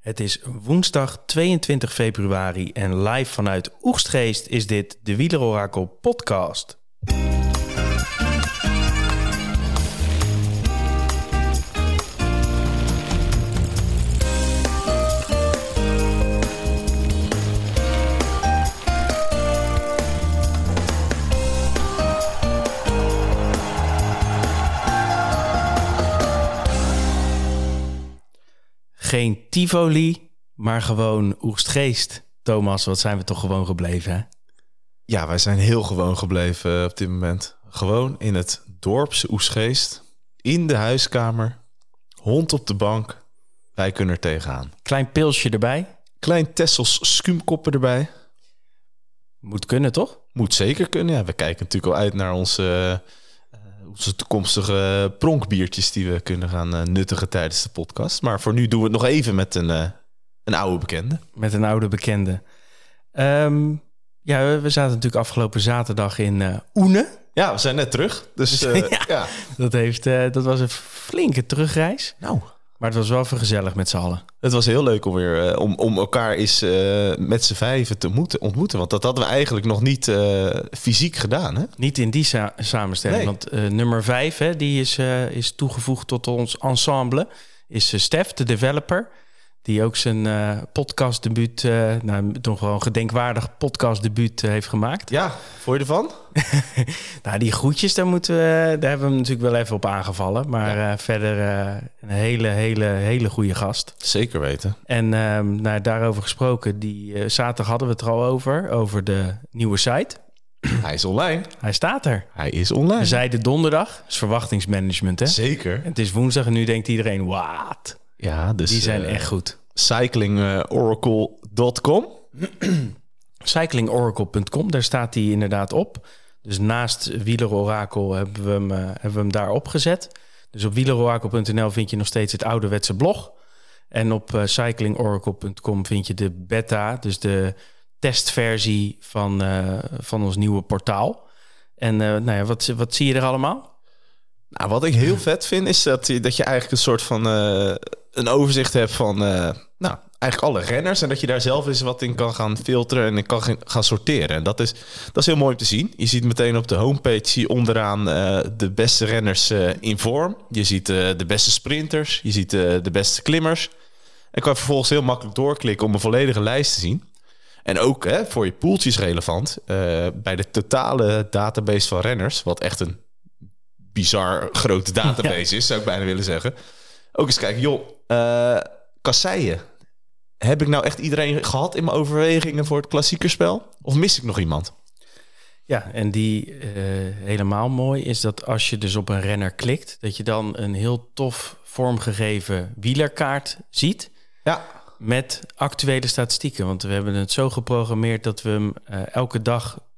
Het is woensdag 22 februari en live vanuit Oegstgeest is dit de Wielerorakel podcast. Geen Tivoli, maar gewoon Oegstgeest. Thomas, wat zijn we toch gewoon gebleven, hè? Ja, wij zijn heel gewoon gebleven eh, op dit moment. Gewoon in het dorpse Oesgeest, in de huiskamer, hond op de bank. Wij kunnen er tegenaan. Klein pilsje erbij. Klein Tessels skuumkoppen erbij. Moet kunnen, toch? Moet zeker kunnen. Ja, we kijken natuurlijk al uit naar onze, eh, onze toekomstige pronkbiertjes die we kunnen gaan eh, nuttigen tijdens de podcast. Maar voor nu doen we het nog even met een, eh, een oude bekende. Met een oude bekende. Ehm, ja, we zaten natuurlijk afgelopen zaterdag in eh Oene. Ja, we zijn net terug. Dus eh, Ja. ja. Dat, heeft, dat was een flinke terugreis. Nou, Maar het was wel even gezellig met z'n allen. Het was heel leuk om weer eh, om, om elkaar eens eh, met z'n vijven te moeten, ontmoeten. Want dat hadden we eigenlijk nog niet eh, fysiek gedaan. Hè? Niet in die sa- samenstelling. Nee. Want nummer vijf, hè, die is, is toegevoegd tot ons ensemble. Is Stef, de developer. Die ook zijn eh podcastdebuut, eh nou, toch wel een gedenkwaardig podcastdebuut eh, heeft gemaakt. Ja, vond je ervan? Nou, die groetjes, daar, moeten we, daar hebben we hem natuurlijk wel even op aangevallen. Maar verder een hele, hele, hele goede gast. Zeker weten. En ehm, nou, daarover gesproken, die zaterdag hadden we het er al over, over de nieuwe site. Hij is online. Hij staat er. Hij is online. We zeiden donderdag, is verwachtingsmanagement hè. Zeker. En het is woensdag en nu denkt iedereen, wat? Ja, dus Die zijn eh, echt goed. cyclingoracle.com. Cyclingoracle.com, daar staat hij inderdaad op. Dus naast Wielerorakel hebben we hem, eh, hebben we hem daar opgezet. Dus op wieleroracle.nl vind je nog steeds het ouderwetse blog. En op eh, cyclingoracle.com vind je de beta, dus de testversie van, van ons nieuwe portaal. En nou ja, wat, wat zie je er allemaal? Nou, wat ik heel vet vind, is dat je, dat je eigenlijk een soort van eh, een overzicht hebt van eh, nou, eigenlijk alle renners. En dat je daar zelf eens wat in kan gaan filteren en kan gaan- sorteren. En dat is, dat is heel mooi om te zien. Je ziet meteen op de homepage onderaan eh, de beste renners in vorm. Je ziet de beste sprinters, je ziet de beste klimmers. En kan vervolgens heel makkelijk doorklikken om een volledige lijst te zien. En ook hè, voor je poeltjes relevant. bij de totale database van renners, wat echt een bizar grote database is, zou ik bijna willen zeggen. Ook eens kijken, joh, eh kasseien. Heb ik nou echt iedereen gehad in mijn overwegingen voor het klassiekerspel? Of mis ik nog iemand? Ja, en die eh, helemaal mooi is dat als je dus op een renner klikt, dat je dan een heel tof vormgegeven wielerkaart ziet Ja, met actuele statistieken. Want we hebben het zo geprogrammeerd dat we hem eh, elke dag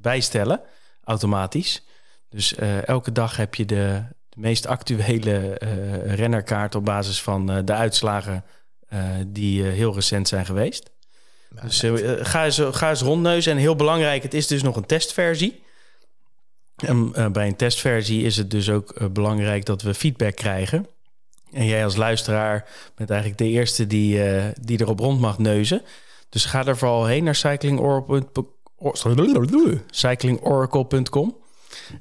bijstellen, automatisch. Dus eh, elke dag heb je de, de meest actuele eh, rennerkaart op basis van eh, de uitslagen die heel recent zijn geweest. Dus ga, eens, ga eens rondneuzen. En heel belangrijk, het is dus nog een testversie. En bij een testversie is het dus ook belangrijk dat we feedback krijgen. En jij als luisteraar bent eigenlijk de eerste die, die erop rond mag neuzen. Dus ga er vooral heen naar cyclingoracle.com.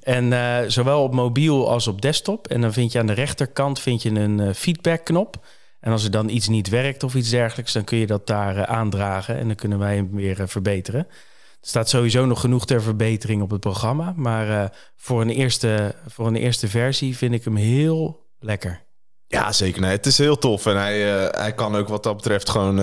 En eh, zowel op mobiel als op desktop. En dan vind je aan de rechterkant vind je een eh, feedbackknop. En als er dan iets niet werkt of iets dergelijks, dan kun je dat daar eh, aandragen. En dan kunnen wij hem weer verbeteren. Er staat sowieso nog genoeg ter verbetering op het programma. Maar voor, een eerste, voor een eerste versie vind ik hem heel lekker. ja zeker. Het is heel tof. En hij, hij kan ook wat dat betreft gewoon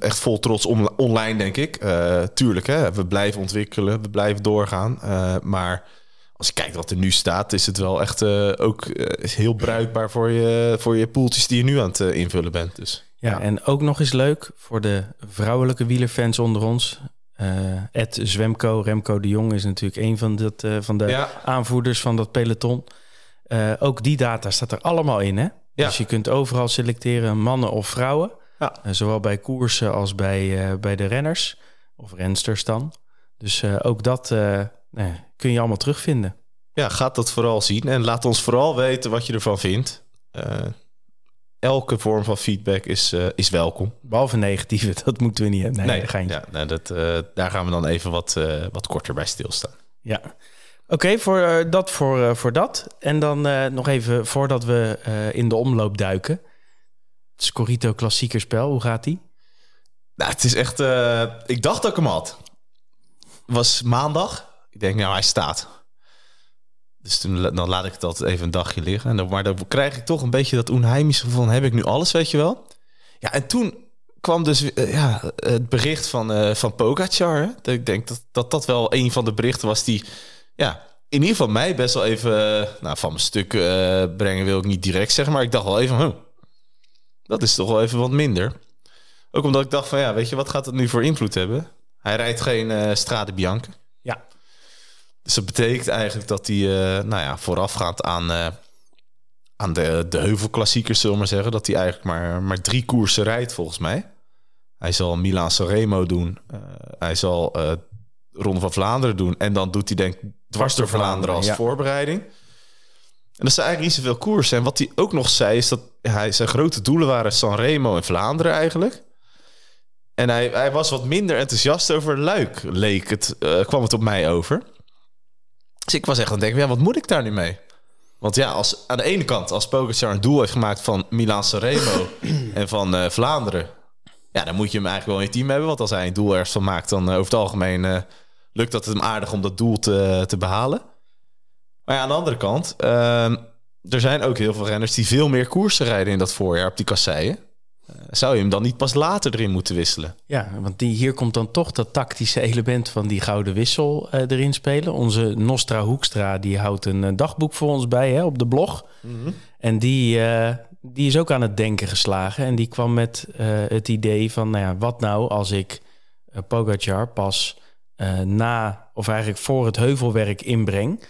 echt vol trots on- online, denk ik. Eh, tuurlijk, hè, we blijven ontwikkelen, we blijven doorgaan. Eh, maar als je kijkt wat er nu staat, is het wel echt eh, ook eh, is heel bruikbaar voor je, voor je poeltjes die je nu aan het eh, invullen bent. Dus Ja, en ook nog eens leuk voor de vrouwelijke wielerfans onder ons. Eh Ed Zwemco, Remco de Jong is natuurlijk een van, dat, eh, van de Ja. aanvoerders van dat peloton. Eh, ook die data staat er allemaal in, hè? Ja. Dus je kunt overal selecteren mannen of vrouwen. Ja. Eh, zowel bij koersen als bij, eh, bij de renners. Of rensters dan. Dus eh, ook dat kun je allemaal terugvinden. ja, gaat dat vooral zien. En laat ons vooral weten wat je ervan vindt. Elke vorm van feedback is, is welkom. Behalve negatieve, dat moeten we niet hebben. Nee, nee, ja, nee dat, uh, daar gaan we dan even wat, uh, wat korter bij stilstaan. Ja, oké, voor dat voor, voor dat. En dan nog even voordat we in de omloop duiken. Scorito klassiekerspel, hoe gaat die? Nou, het is echt... ik dacht dat ik hem had. was maandag. Ik denk, nou, hij staat. Dus toen, dan laat ik altijd even een dagje liggen. En dan, maar dan krijg ik toch een beetje dat onheimische van... heb ik nu alles, weet je wel? Ja, en toen kwam dus uh, ja, het bericht van, uh, van Pogacar. Dat ik denk dat, dat dat wel een van de berichten was die... Ja, in ieder geval mij best wel even... Nou, van mijn stuk brengen wil ik niet direct zeggen. Maar ik dacht wel even... Huh, dat is toch wel even wat minder. Ook omdat ik dacht van... Ja, weet je, wat gaat het nu voor invloed hebben? Hij rijdt geen Strade Bianca. Ja. Dus dat betekent eigenlijk dat hij, uh, nou ja, voorafgaand aan, uh, aan de, de heuvelklassiekers, zullen we maar zeggen, dat hij eigenlijk maar, maar drie koersen rijdt, volgens mij. Hij zal Milan Sanremo doen. Uh, hij zal Ronde van Vlaanderen doen. En dan doet hij denk ik dwars door Vlaanderen als voorbereiding. En dat zijn eigenlijk niet zoveel koersen. En wat hij ook nog zei, is dat hij, zijn grote doelen waren Sanremo en Vlaanderen eigenlijk. En hij, hij was wat minder enthousiast over Luik, leek het, kwam het op mij over. Dus ik was echt aan het denken, ja, wat moet ik daar nu mee? Want ja, als, aan de ene kant, als Pogacar een doel heeft gemaakt van Milan Sanremo en van uh, Vlaanderen, ja, dan moet je hem eigenlijk wel in je team hebben. Want als hij een doel ergens van maakt, dan uh, over het algemeen lukt dat het hem aardig om dat doel te, te behalen. Maar ja, aan de andere kant, ehm, er zijn ook heel veel renners die veel meer koersen rijden in dat voorjaar op die kasseien. Eh, zou je hem dan niet pas later erin moeten wisselen? Ja, want die, hier komt dan toch dat tactische element van die gouden wissel uh, erin spelen. Onze Nostra Hoekstra die houdt een uh, dagboek voor ons bij hè, op de blog. Mm -hmm. En die, die is ook aan het denken geslagen. En die kwam met het idee van, nou ja, wat nou als ik Pogacar pas na, of eigenlijk voor het heuvelwerk inbreng...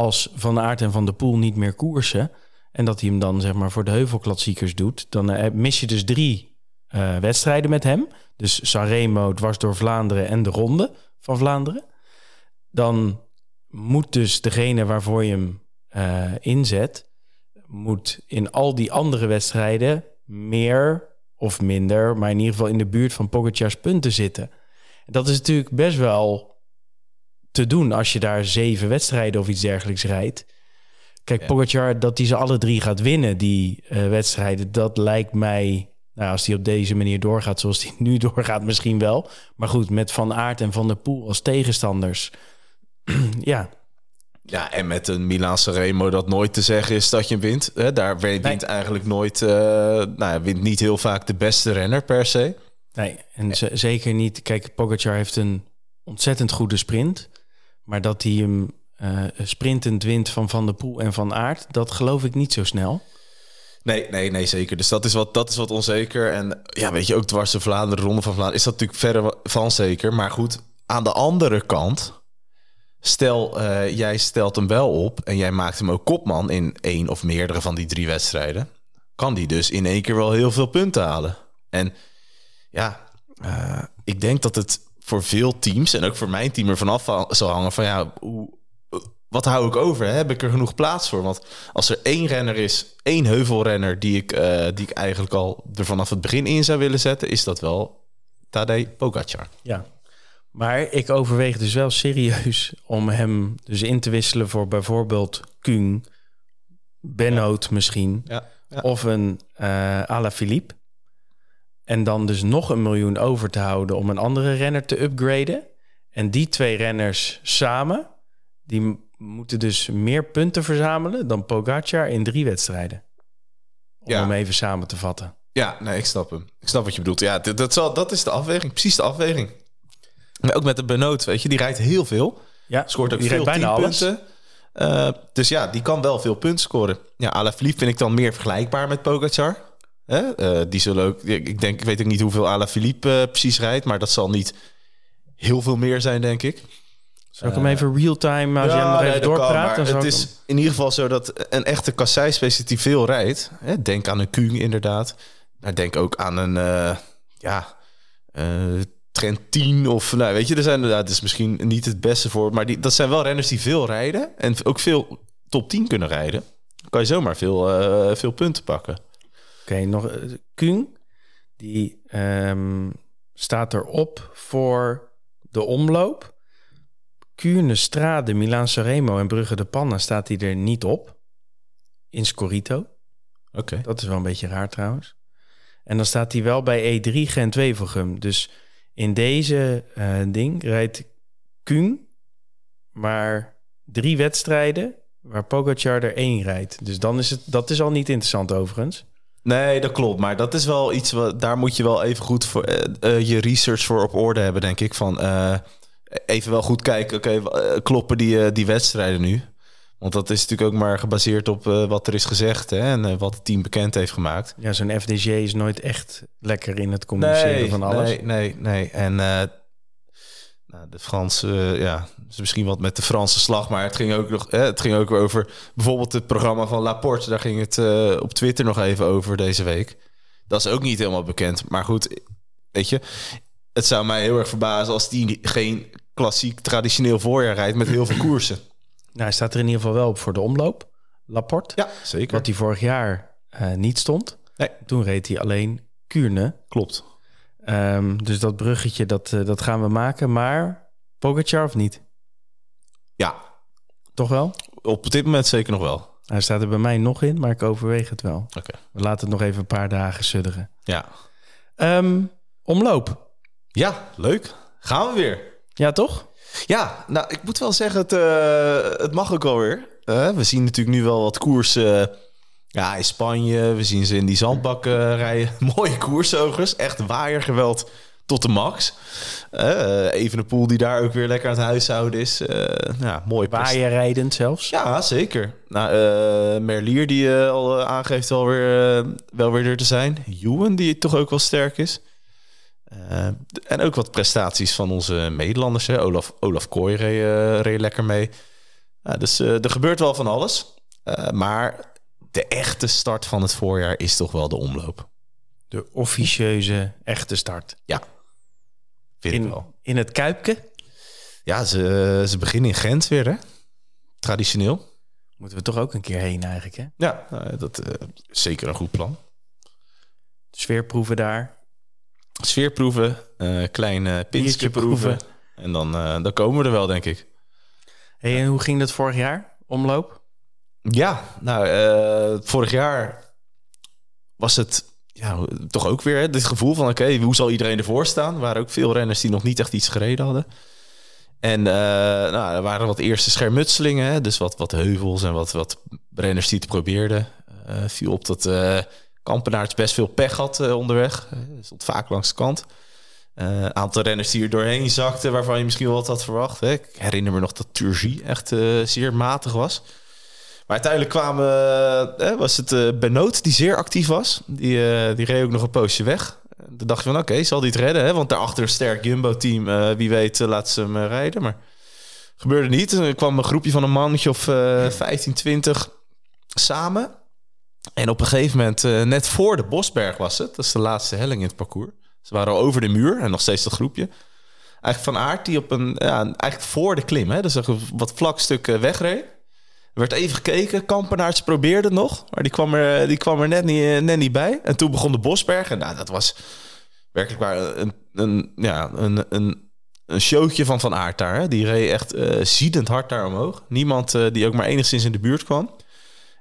als Van Aert en Van de Poel niet meer koersen... En dat hij hem dan zeg maar voor de heuvelklassiekers doet. Dan uh, mis je dus drie uh, wedstrijden met hem. Dus Sanremo, dwars door Vlaanderen en de Ronde van Vlaanderen. Dan moet dus degene waarvoor je hem uh, inzet... moet in al die andere wedstrijden meer of minder... maar in ieder geval in de buurt van Pogacar's punten zitten. Dat is natuurlijk best wel te doen als je daar zeven wedstrijden of iets dergelijks rijdt. Kijk, ja. Pogacar, dat hij ze alle drie gaat winnen, die uh, wedstrijden, dat lijkt mij, nou, als hij op deze manier doorgaat zoals hij nu doorgaat, misschien wel. Maar goed, met Van Aert en Van der Poel als tegenstanders, ja. Ja, en met een Milan Remo dat nooit te zeggen is dat je wint. Hè? Daar wint nee. eigenlijk nooit, uh, nou, wint niet heel vaak de beste renner per se. Nee, en zeker niet. Kijk, Pogacar heeft een ontzettend goede sprint. Maar dat hij hem uh, sprintend wint van Van der Poel en Van Aert, dat geloof ik niet zo snel. Nee, nee, nee, zeker. Dus dat is wat, dat is wat onzeker. En ja, weet je, ook dwars de Vlaanderen, Ronde van Vlaanderen, is dat natuurlijk verder van zeker. Maar goed, aan de andere kant, stel uh, jij stelt hem wel op en jij maakt hem ook kopman in één of meerdere van die drie wedstrijden, kan die dus in één keer wel heel veel punten halen. En ja, uh, ik denk dat het voor veel teams en ook voor mijn team er vanaf zal hangen van ja, hoe, wat hou ik over? Hè? Heb ik er genoeg plaats voor? Want als er één renner is, één heuvelrenner die ik, uh, die ik eigenlijk al er vanaf het begin in zou willen zetten, is dat wel Tadej Pogacar. Ja, maar ik overweeg dus wel serieus om hem dus in te wisselen voor bijvoorbeeld Kuhn, Benoot ja. misschien, ja. Ja. of een uh, Ala Philippe. En dan dus nog een miljoen over te houden om een andere renner te upgraden. En die twee renners samen, die moeten dus meer punten verzamelen dan Pogacar in drie wedstrijden. Om Ja. hem even samen te vatten. Ja, nee, ik snap hem. Ik snap wat je bedoelt. Ja, dat, dat, zal, dat is de afweging. Precies de afweging. Maar ook met de Benoot, weet je, die rijdt heel veel. Ja, Scoort ook die veel bijna alles. punten. Uh, dus ja, die kan wel veel punten scoren. Ja, Alaphilippe vind ik dan meer vergelijkbaar met Pogacar. Hè? Uh, die zullen ook, ik denk, ik weet ook niet hoeveel Alaphilippe uh, precies rijdt, maar dat zal niet heel veel meer zijn, denk ik. Zal ik hem even real-time, als hem nog even nee, kan, het is hem- in ieder geval zo dat een echte kassei-specialist die veel rijdt... Hè, denk aan een Kuhn inderdaad. Maar denk ook aan een, eh, ja, eh Trentin of... Nou, weet je, er zijn inderdaad, het is misschien niet het beste voor... maar die, dat zijn wel renners die veel rijden... en ook veel top 10 kunnen rijden. Dan kan je zomaar veel, eh, veel punten pakken. Oké, nog uh, Kuhn, die ehm, staat erop voor de omloop. Kuurne, Strade, Milaan Sanremo en Brugge de Panna staat hij er niet op. In Scorito. Oké. Dat is wel een beetje raar trouwens. En dan staat hij wel bij E3 Gent-Wevelgem. Dus in deze uh, ding rijdt Kuhn maar drie wedstrijden waar Pogacar er één rijdt. Dus dan is het, dat is al niet interessant overigens. Nee, dat klopt. Maar dat is wel iets wat daar moet je wel even goed voor uh, uh, je research voor op orde hebben, denk ik. Van uh, even wel goed kijken. Oké, okay, kloppen die, die wedstrijden nu? Want dat is natuurlijk ook maar gebaseerd op wat er is gezegd hè, en wat het team bekend heeft gemaakt. Ja, zo'n FDG is nooit echt lekker in het communiceren nee, van alles. Nee, nee, nee. En nou, de Franse, ja, is misschien wat met de Franse slag, maar het ging ook nog, het ging ook over bijvoorbeeld het programma van Laporte. Daar ging het uh, op Twitter nog even over deze week. Dat is ook niet helemaal bekend. Maar goed, weet je, het zou mij heel erg verbazen als die geen klassiek traditioneel voorjaar rijdt met heel veel koersen. Nou, hij staat er in ieder geval wel op voor de omloop. Laporte. Ja, zeker. Wat hij vorig jaar uh, niet stond. Nee. Toen reed hij alleen Kuurne. Klopt. Um, dus dat bruggetje, dat, uh, dat gaan we maken. Maar Pogacar of niet? Ja. Toch wel? Op dit moment zeker nog wel. Hij staat er bij mij nog in, maar ik overweeg het wel. Oké. Okay. We laten het nog even een paar dagen sudderen. Ja. Um, omloop. Ja, leuk. Gaan we weer. Ja, toch? Ja, nou, ik moet wel zeggen, het, uh, het mag ook alweer. Uh, we zien natuurlijk nu wel wat koersen... Ja, in Spanje, we zien ze in die zandbakken rijden. Mooie koersogers, echt waaiergeweld tot de max. Uh, even een pool die daar ook weer lekker aan het huishouden is. Uh, ja, mooi. Waaierrijdend zelfs. Ja, zeker. Nou, uh, Merlier die al aangeeft wel weer, wel weer er te zijn. Juwen die toch ook wel sterk is. en ook wat prestaties van onze Nederlanders. Hè. Olaf, Olaf Kooi reed, reed lekker mee. dus er gebeurt wel van alles. maar de echte start van het voorjaar is toch wel de omloop. De officieuze echte start. Ja, vind in, ik wel. In het Kuipke? Ja, ze, ze beginnen in Gent weer, hè? Traditioneel. Moeten we toch ook een keer heen eigenlijk, hè? Ja, nou, dat uh, is zeker een goed plan. Sfeerproeven daar. Sfeerproeven, uh, klein uh, pinsje proeven. En dan, uh, dan komen we er wel, denk ik. Hey, en hoe ging dat vorig jaar, omloop? Ja, nou, uh, vorig jaar was het ja, toch ook weer hè, dit gevoel van... oké, hoe zal iedereen ervoor staan? Er waren ook veel renners die nog niet echt iets gereden hadden. En uh, nou, er waren wat eerste schermutselingen. Hè, dus wat, wat heuvels en wat, wat renners die het probeerden. Uh, viel op dat uh, Kampenaerts best veel pech had onderweg. Stond vaak langs de kant. Een aantal renners die er doorheen zakten... waarvan je misschien wel wat had verwacht. Hè. Ik herinner me nog dat Turgie echt zeer matig was... Maar uiteindelijk kwamen, eh, was het uh, Benoot die zeer actief was. Die, uh, die reed ook nog een poosje weg. Toen dacht je van oké, zal die het redden? Hè? Want daarachter een sterk Jumbo-team. Wie weet laat ze hem rijden. Maar gebeurde niet. Er kwam een groepje van een mannetje of 15, 20 samen. En op een gegeven moment, net voor de Bosberg was het. Dat is de laatste helling in het parcours. Ze waren al over de muur en nog steeds dat groepje. Eigenlijk Van Aert die op een, ja, eigenlijk voor de klim, hè, dus een wat vlak stuk wegreed. Er werd even gekeken. Kampenaerts probeerde nog. Maar die kwam er, die kwam er net, niet, net niet bij. En toen begon de Bosberg. En nou, dat was werkelijk waar een, een, ja, een, een, een showtje van Van Aert daar. Hè. Die reed echt uh, ziedend hard daar omhoog. Niemand die ook maar enigszins in de buurt kwam.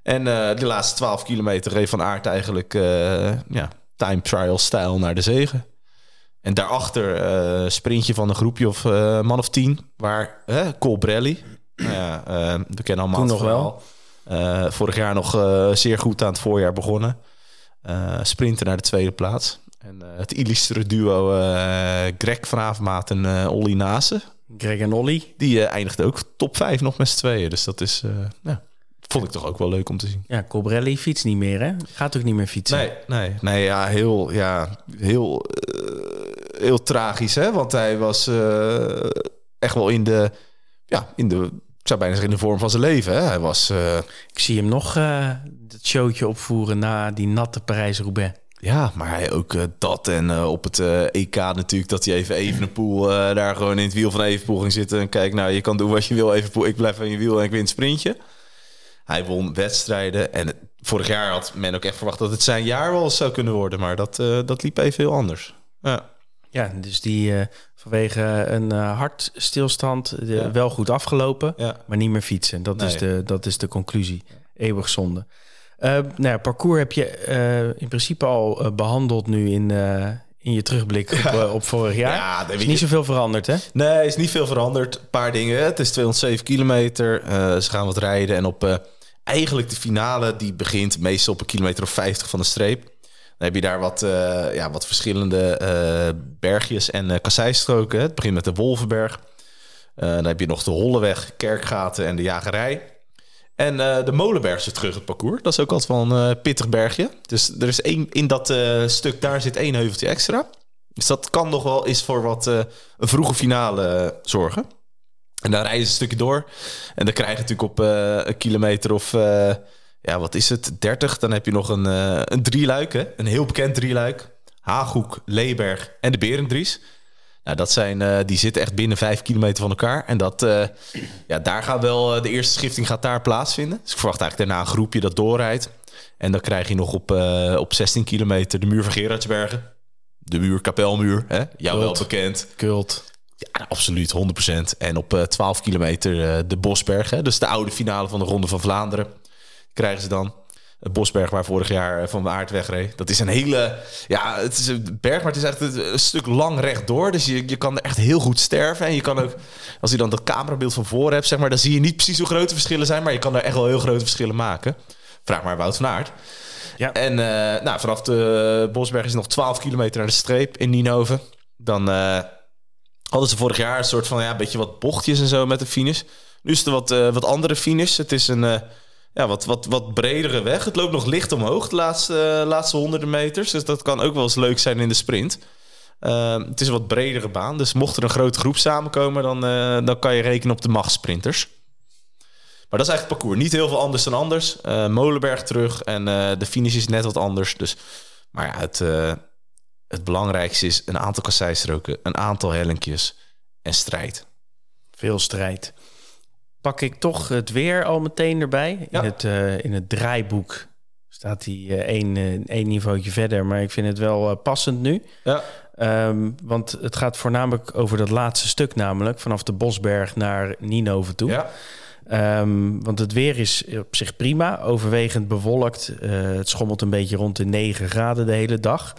En de laatste 12 kilometer reed Van Aert eigenlijk ja, time trial stijl naar de zegen. En daarachter sprintje van een groepje of man of tien. Waar Colbrelli, nou ja, uh, we kennen allemaal Toen nog wel. Uh, vorig jaar nog uh, zeer goed aan het voorjaar begonnen. sprinten naar de tweede plaats. En het illustre duo Greg van Avermaat en Olly Nase. Greg en Olly. Die eindigde ook top 5 nog met z'n tweeën. Dus dat is, ja, vond ik toch ook wel leuk om te zien. Ja, Cobrelli fietst niet meer, hè? Gaat ook niet meer fietsen. Nee, nee, nee ja, heel, ja, heel, heel tragisch, hè? Want hij was echt wel in de, ja, in de zou bijna zeggen in de vorm van zijn leven. Hè? Hij was. Uh... Ik zie hem nog uh, het showtje opvoeren na die natte Parijs-Roubaix. Ja, maar hij ook uh, dat en op het EK natuurlijk dat hij even Evenepoel daar gewoon in het wiel van Evenepoel ging zitten en kijk, nou je kan doen wat je wil Evenepoel, ik blijf aan je wiel en ik win het sprintje. Hij won wedstrijden en vorig jaar had men ook echt verwacht dat het zijn jaar wel zou kunnen worden. Maar dat, eh, dat liep even heel anders. Ja. Ja, dus die uh, vanwege een uh, hartstilstand ja. wel goed afgelopen, ja. maar niet meer fietsen. Dat, is, de, dat is de conclusie. Eeuwig zonde. nou ja, parcours heb je in principe al behandeld nu in, in je terugblik op, uh, op vorig jaar. Ja, is niet zoveel veranderd, hè? Nee, is niet veel veranderd. Een paar dingen. Het is 207 kilometer. Uh, ze gaan wat rijden. En op uh, eigenlijk de finale, die begint meestal op een kilometer of 50 van de streep. Heb je daar wat, ja, wat verschillende bergjes en kasseistroken. Het begint met de Wolvenberg. dan heb je nog de Holleweg, Kerkgaten en de Jagerij. En uh, de Molenberg zit terug het parcours. Dat is ook altijd wel een uh, pittig bergje. Dus er is één, in dat uh, stuk daar zit één heuveltje extra. Dus dat kan nog wel eens voor wat een vroege finale zorgen. En dan rijden ze een stukje door. En dan krijg je natuurlijk op een kilometer of... ja, wat is het? 30. Dan heb je nog een, een drieluik. Hè? Een heel bekend drieluik. Haaghoek, Leeberg en de Berendries. Nou, dat zijn, uh, die zitten echt binnen vijf kilometer van elkaar. En dat, uh, ja, daar gaat wel, uh, de eerste schifting gaat daar plaatsvinden. Dus ik verwacht eigenlijk daarna een groepje dat doorrijdt. En dan krijg je nog op, op 16 kilometer de muur van Gerardsbergen. De muur, kapelmuur, hè? jou wel bekend. Kult. Ja, absoluut, 100%. En op 12 kilometer de Bosberg, hè? dus de oude finale van de Ronde van Vlaanderen, krijgen ze dan. Bosberg, waar vorig jaar eh, Van de Aard wegreed. Dat is een hele... Ja, het is een berg, maar het is echt een, stuk lang rechtdoor. Dus je, je kan er echt heel goed sterven. En je kan ook, als je dan dat camerabeeld van voren hebt, zeg maar... dan zie je niet precies hoe grote verschillen zijn... maar je kan er echt wel heel grote verschillen maken. Vraag maar Wout van Aert. Ja. En uh, nou, vanaf de Bosberg is nog 12 kilometer naar de streep in Ninove. Dan uh, hadden ze vorig jaar een soort van... ja, beetje wat bochtjes en zo met de finish. Nu is er wat, uh, wat andere finish. Het is een ja, wat, wat, wat bredere weg. Het loopt nog licht omhoog de laatste, laatste honderden meters. Dus dat kan ook wel eens leuk zijn in de sprint. Uh, het is een wat bredere baan. Dus mocht er een grote groep samenkomen, dan, uh, dan kan je rekenen op de machtsprinters. Maar dat is eigenlijk parcours. Niet heel veel anders dan anders. Uh, Molenberg terug en de finish is net wat anders. Dus, maar ja, het, het belangrijkste is een aantal kasseistroken, een aantal hellinkjes en strijd. Veel strijd pak ik toch het weer al meteen erbij. In, het, uh, in het draaiboek staat hij uh, één, uh, één niveautje verder, maar ik vind het wel passend nu. Ja. Um, want het gaat voornamelijk over dat laatste stuk, namelijk vanaf de Bosberg naar Ninove toe. Ja. Um, want het weer is op zich prima, overwegend bewolkt. het schommelt een beetje rond de 9 graden de hele dag.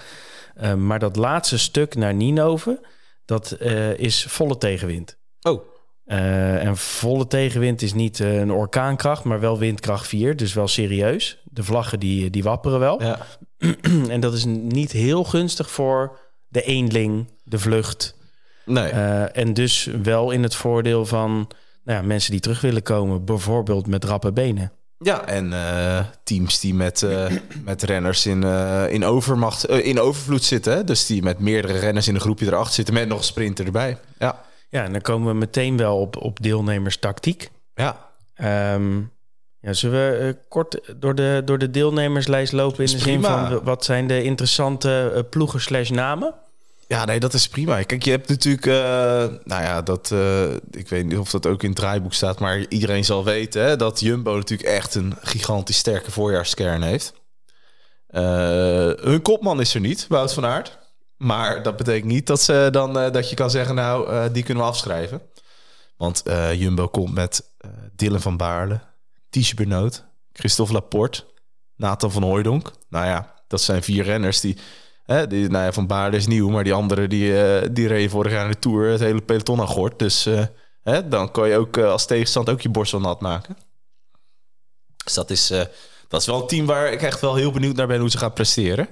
Um, maar dat laatste stuk naar Ninove, dat is volle tegenwind. Oh. Uh, en volle tegenwind is niet uh, een orkaankracht, maar wel windkracht 4. Dus wel serieus. De vlaggen die, die wapperen wel. Ja. en dat is niet heel gunstig voor de eenling, de vlucht. Nee. Uh, en dus wel in het voordeel van nou ja, mensen die terug willen komen. Bijvoorbeeld met rappe benen. Ja, en teams die met, met renners in, in, overmacht, in overvloed zitten. Hè? Dus die met meerdere renners in een groepje erachter zitten met nog een sprinter erbij. Ja. Ja, en dan komen we meteen wel op, op deelnemerstactiek. Ja. Um, ja, zullen we uh, kort door de, door de deelnemerslijst lopen in de zin van wat zijn de interessante uh, ploegen slash namen? Ja, nee, dat is prima. Kijk, je hebt natuurlijk, uh, nou ja, dat, ik weet niet of dat ook in het draaiboek staat, maar iedereen zal weten hè, dat Jumbo natuurlijk echt een gigantisch sterke voorjaarskern heeft. hun kopman is er niet, Wout van Aert. Maar dat betekent niet dat, ze dan, uh, dat je kan zeggen, nou, uh, die kunnen we afschrijven. Want uh, Jumbo komt met Dylan van Baarle, Tisha Benoot, Christophe Laporte, Nathan van Hooijdonk. Nou ja, dat zijn vier renners die... Hè, die nou ja, van Baarle is nieuw, maar die anderen die, die reden vorig jaar in de Tour het hele peloton aan gort. Dus hè, dan kan je ook als tegenstand ook je borstel nat maken. Dus dat is, dat is wel een team waar ik echt wel heel benieuwd naar ben hoe ze gaan presteren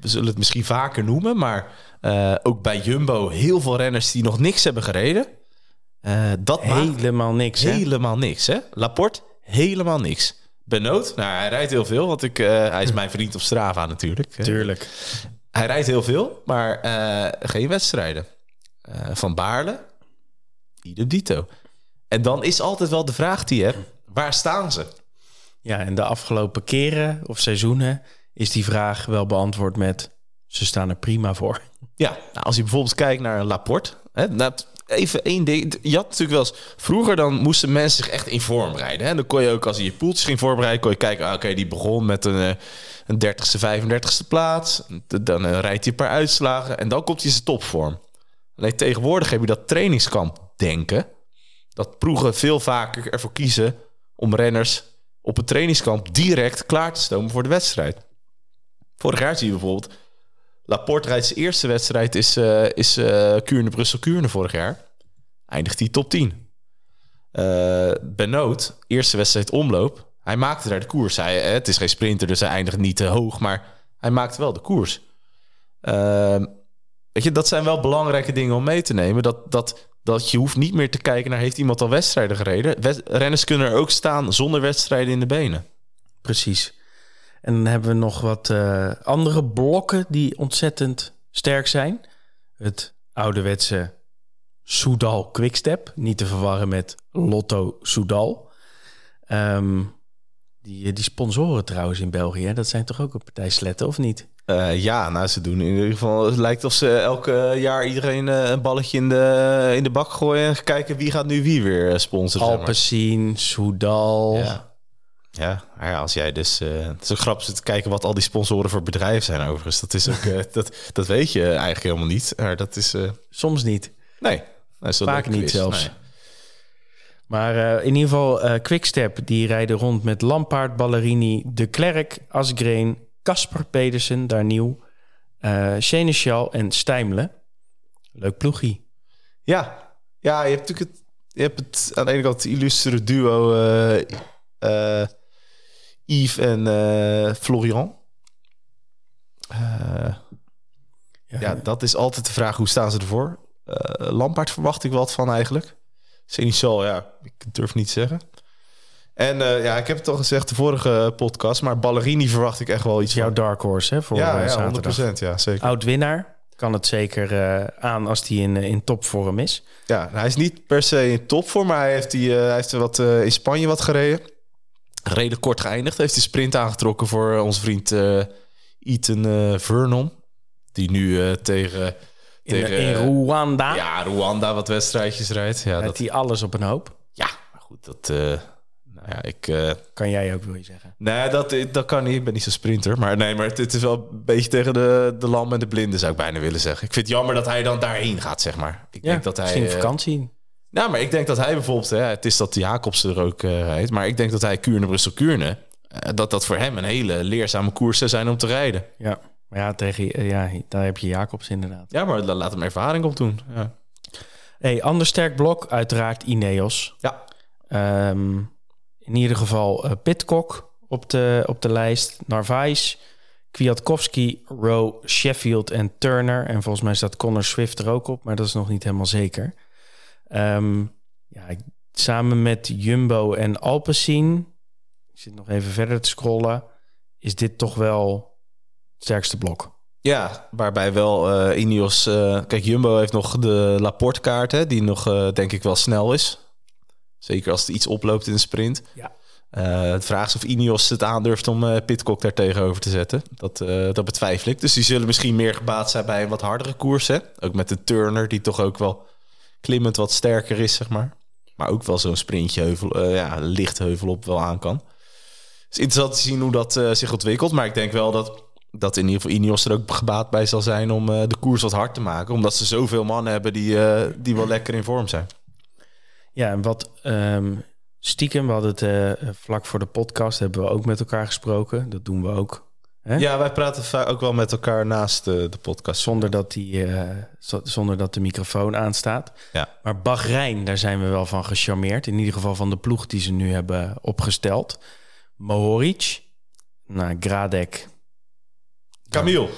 we zullen het misschien vaker noemen, maar uh, ook bij Jumbo heel veel renners die nog niks hebben gereden. Uh, dat helemaal niks. Hè? Helemaal niks. Hè? Laporte, helemaal niks. Benoot, nou hij rijdt heel veel, want ik, uh, hij is mijn vriend op Strava natuurlijk. Tuurlijk. Hij rijdt heel veel, maar geen wedstrijden. van Baarle, idem dito. En dan is altijd wel de vraag die je hebt, waar staan ze? Ja, en de afgelopen keren of seizoenen is die vraag wel beantwoord met ze staan er prima voor. Ja, nou, als je bijvoorbeeld kijkt naar een Laporte, hè, even één ding. Je had natuurlijk wel eens... Vroeger dan moesten mensen zich echt in vorm rijden. Hè? Dan kon je ook, als je je poeltjes ging voorbereiden... kon je kijken, ah, oké, die begon met een, eh, een 30ste, 35ste plaats. Dan uh, rijdt hij een paar uitslagen. En dan komt hij in zijn topvorm. Alleen tegenwoordig heb je dat trainingskamp denken. Dat ploegen veel vaker ervoor kiezen... om renners op het trainingskamp direct klaar te stomen voor de wedstrijd. Vorig jaar zie je bijvoorbeeld Laporte rijdt zijn eerste wedstrijd is, uh, is uh, Kuurne-Brussel-Kuurne vorig jaar. Eindigt hij top 10. Uh, Benoot, eerste wedstrijd omloop. Hij maakte daar de koers. Hij, het is geen sprinter, dus hij eindigt niet te hoog. Maar hij maakte wel de koers. Uh, weet je, dat zijn wel belangrijke dingen om mee te nemen. Dat, dat, dat je hoeft niet meer te kijken naar... heeft iemand al wedstrijden gereden? Renners kunnen er ook staan zonder wedstrijden in de benen. Precies. En dan hebben we nog wat uh, andere blokken die ontzettend sterk zijn. Het ouderwetse Soudal Quickstep. Niet te verwarren met Lotto Soudal. Um, die, die sponsoren trouwens in België, dat zijn toch ook een partij sletten, of niet? Uh, ja, nou ze doen in ieder geval. Het lijkt of ze elke jaar iedereen uh, een balletje in de, in de bak gooien en kijken wie gaat nu wie weer sponsoren. Alpecin. Soudal. Ja. Ja, ja, als jij dus... Uh, het is ook grappig te kijken wat al die sponsoren voor bedrijven zijn overigens. Dat, is ook, uh, dat, dat weet je eigenlijk helemaal niet. Maar dat is... Uh... Soms niet. Nee. Vaak niet zelfs. Nee. Maar in ieder geval Quickstep, die rijden rond met Lampaard, Ballerini, De Klerk, Asgreen, Casper Pedersen, daar nieuw, Seneschal en Stijmle. Leuk ploegie. Ja. ja, je hebt natuurlijk het, je hebt het aan de ene kant het illustere duo... Yves en uh, Florian. Uh, ja. ja. dat is altijd de vraag. Hoe staan ze ervoor? Uh, Lampaard verwacht ik wat van eigenlijk. Seneschal, ja, ik durf niet zeggen. En ja, ik heb het al gezegd de vorige podcast, maar Ballerini verwacht ik echt wel iets Jouw van. dark horse, hè? Voor ja, ja 100%, ja, zeker. Oud-winnaar. Kan het zeker aan als hij in, in topvorm is. Ja, hij is niet per se in topvorm, maar hij heeft, die, hij heeft wat in Spanje wat gereden redelijk kort geëindigd. Heeft de sprint aangetrokken voor onze vriend uh, Ethan uh, Vernon. Die nu uh, tegen... In, tegen, in Rwanda. Ja, Rwanda wat wedstrijdjes rijdt. Ja, dat hij alles op een hoop. Ja, maar goed, dat... nou ja, ik... kan jij ook, wil je zeggen? Nee, dat, dat kan niet. Ik ben niet zo'n sprinter. Maar nee, maar het, het, is wel een beetje tegen de, de lam en de blinden, zou ik bijna willen zeggen. Ik vind het jammer dat hij dan daarheen gaat, zeg maar. Ik ja, denk dat hij... Misschien vakantie. Nou, maar ik denk dat hij bijvoorbeeld, hè, het is dat Jacobs er ook uh, rijdt, maar ik denk dat hij Kuurne Brussel Kuurne, uh, dat dat voor hem een hele leerzame koers zou zijn om te rijden. Ja, maar ja, tegen, uh, ja, daar heb je Jacobs inderdaad. Ja, maar laat hem ervaring op doen. Ja. Hey, ander sterk blok, uiteraard Ineos. Ja. Um, in ieder geval Pitcock op de, op de lijst, Narvaez, Kwiatkowski, Rowe, Sheffield en Turner. En volgens mij staat Connor Swift er ook op, maar dat is nog niet helemaal zeker. Um, ja, samen met Jumbo en Alpecin, ik zit nog even verder te scrollen, is dit toch wel het sterkste blok. Ja, waarbij wel uh, Ineos... Uh, kijk, Jumbo heeft nog de Laporte-kaart, hè, die nog uh, denk ik wel snel is. Zeker als het iets oploopt in de sprint. Ja. het vraag is of Ineos het aandurft om Pitcock daar tegenover te zetten. Dat, dat betwijfel ik. Dus die zullen misschien meer gebaat zijn bij een wat hardere koers. Hè? Ook met de Turner, die toch ook wel klimmend wat sterker is, zeg maar. Maar ook wel zo'n sprintje heuvel, uh, ja, licht heuvel op wel aan kan. Het is interessant te zien hoe dat uh, zich ontwikkelt. Maar ik denk wel dat, dat in ieder geval Ineos er ook gebaat bij zal zijn om uh, de koers wat hard te maken. Omdat ze zoveel mannen hebben die, die wel lekker in vorm zijn. Ja, en wat um, stiekem, we hadden het vlak voor de podcast, hebben we ook met elkaar gesproken. Dat doen we ook Ja, wij praten ook wel met elkaar naast de, de podcast. Zonder dat, die, uh, zonder dat de microfoon aanstaat. Ja. Maar Bahrein, daar zijn we wel van gecharmeerd. In ieder geval van de ploeg die ze nu hebben opgesteld. Mohoric, nou, Gradek. Camille.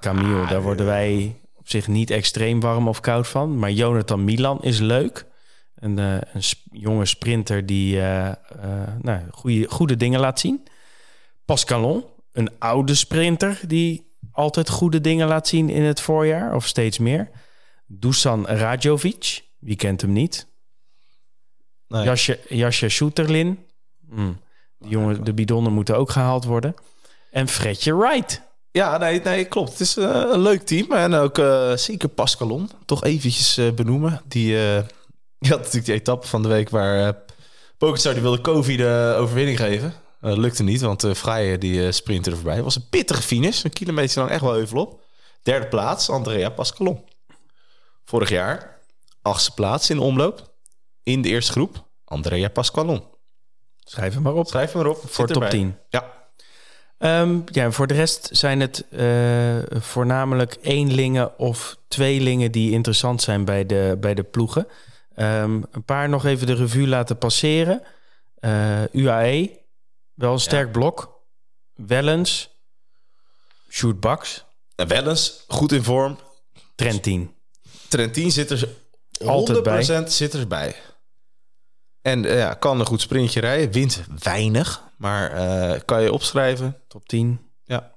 Camille, ah, daar worden wij op zich niet extreem warm of koud van. Maar Jonathan Milan is leuk. Een, uh, een sp jonge sprinter die uh, nou, goede, goede dingen laat zien. Pascalon, een oude sprinter die altijd goede dingen laat zien in het voorjaar of steeds meer. Dusan Rajovic, wie kent hem niet? Nee. Jasje, Jasje Soeterlin. Hmm. Die jongen, de bidonnen moeten ook gehaald worden. En Fredje Wright. Ja, nee, nee, klopt. Het is eh, een leuk team. En ook eh, zeker Pascalon. Toch eventjes eh, benoemen. Die, die had natuurlijk die etappe van de week waar uh, Pogacar die wilde Kovi de overwinning geven. Dat lukte niet, want uh, Vrije die uh, sprintte er voorbij. Het was een pittige finish. Een kilometer lang echt wel heuvel op. Derde plaats, Andrea Pascalon. Vorig jaar, achtste plaats in de omloop. In de eerste groep, Andrea Pascalon. Schrijf hem maar op. Schrijf hem maar op. Voor top 10. Ja. Um, ja, voor de rest zijn het uh, voornamelijk eenlingen of tweelingen die interessant zijn bij de, bij de ploegen. Um, een paar nog even de revue laten passeren. Uh, UAE, wel een sterk blok. Wellens, Sjoerd Baks. En Wellens, goed in vorm. Trentin. Trentin zit er altijd 100% bij. zit erbij. En uh, ja, kan een goed sprintje rijden. Wint weinig, maar uh, kan je opschrijven. Top 10. Ja.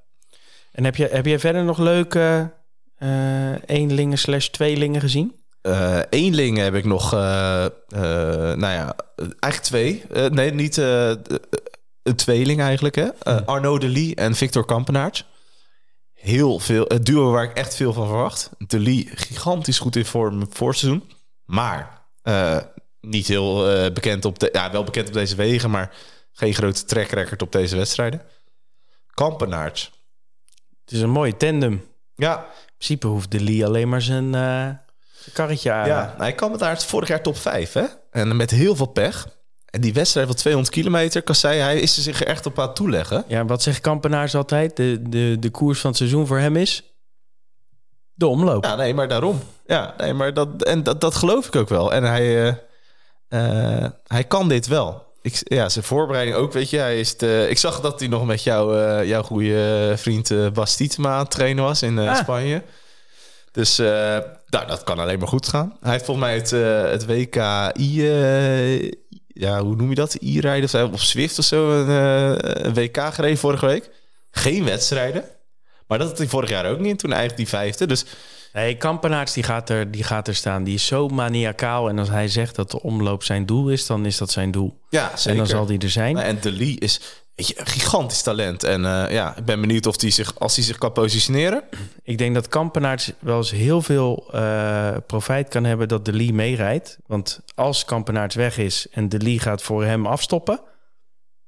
En heb je, heb je verder nog leuke uh, eenlingen slash tweelingen gezien? Uh, eenlingen heb ik nog, nou ja, eigenlijk twee. nee, niet een tweeling eigenlijk. Hè? Hm. Arno de Lee en Victor Kampenaerts. Heel veel, het duo waar ik echt veel van verwacht. De Lee gigantisch goed in vorm voor seizoen. Maar niet heel uh, bekend op de, ja, wel bekend op deze wegen, maar geen grote trackrecord op deze wedstrijden. Kampenaerts. Het is een mooie tandem. Ja. In principe hoeft de Lee alleen maar zijn, zijn karretje aan. Ja, hij Kampenaerts vorig jaar top 5, hè? En met heel veel pech. En die wedstrijd van 200 kilometer, Kassei, hij is er zich er echt op aan toeleggen. Ja, wat zegt Kampenaars altijd? De, de, de koers van het seizoen voor hem is? De omloop. Ja, nee, maar daarom. Ja, nee, maar dat, en dat, dat geloof ik ook wel. En hij... Uh, uh, hij kan dit wel. Ik, ja, zijn voorbereiding ook, weet je. Hij is de, ik zag dat hij nog met jou, uh, jouw goede vriend uh, Bas Tietema aan het trainen was in ah. Spanje. Dus nou, dat kan alleen maar goed gaan. Hij heeft volgens mij het, het WKI, ja, hoe noem je dat? I-rijden of Swift of zo, een, een, WK gereden vorige week. Geen wedstrijden. Maar dat had hij vorig jaar ook niet. Toen eigenlijk die vijfde. Dus Nee, Kampenaerts die gaat, er, die gaat er staan. Die is zo maniacaal. En als hij zegt dat de omloop zijn doel is, dan is dat zijn doel. Ja, zeker. En dan zal die er zijn. En De Lee is je, een gigantisch talent. En uh, ja, ik ben benieuwd of hij zich, als hij zich kan positioneren. Ik denk dat Kampenaerts wel eens heel veel uh, profijt kan hebben dat De Lee meerijdt. Want als Kampenaerts weg is en De Lee gaat voor hem afstoppen,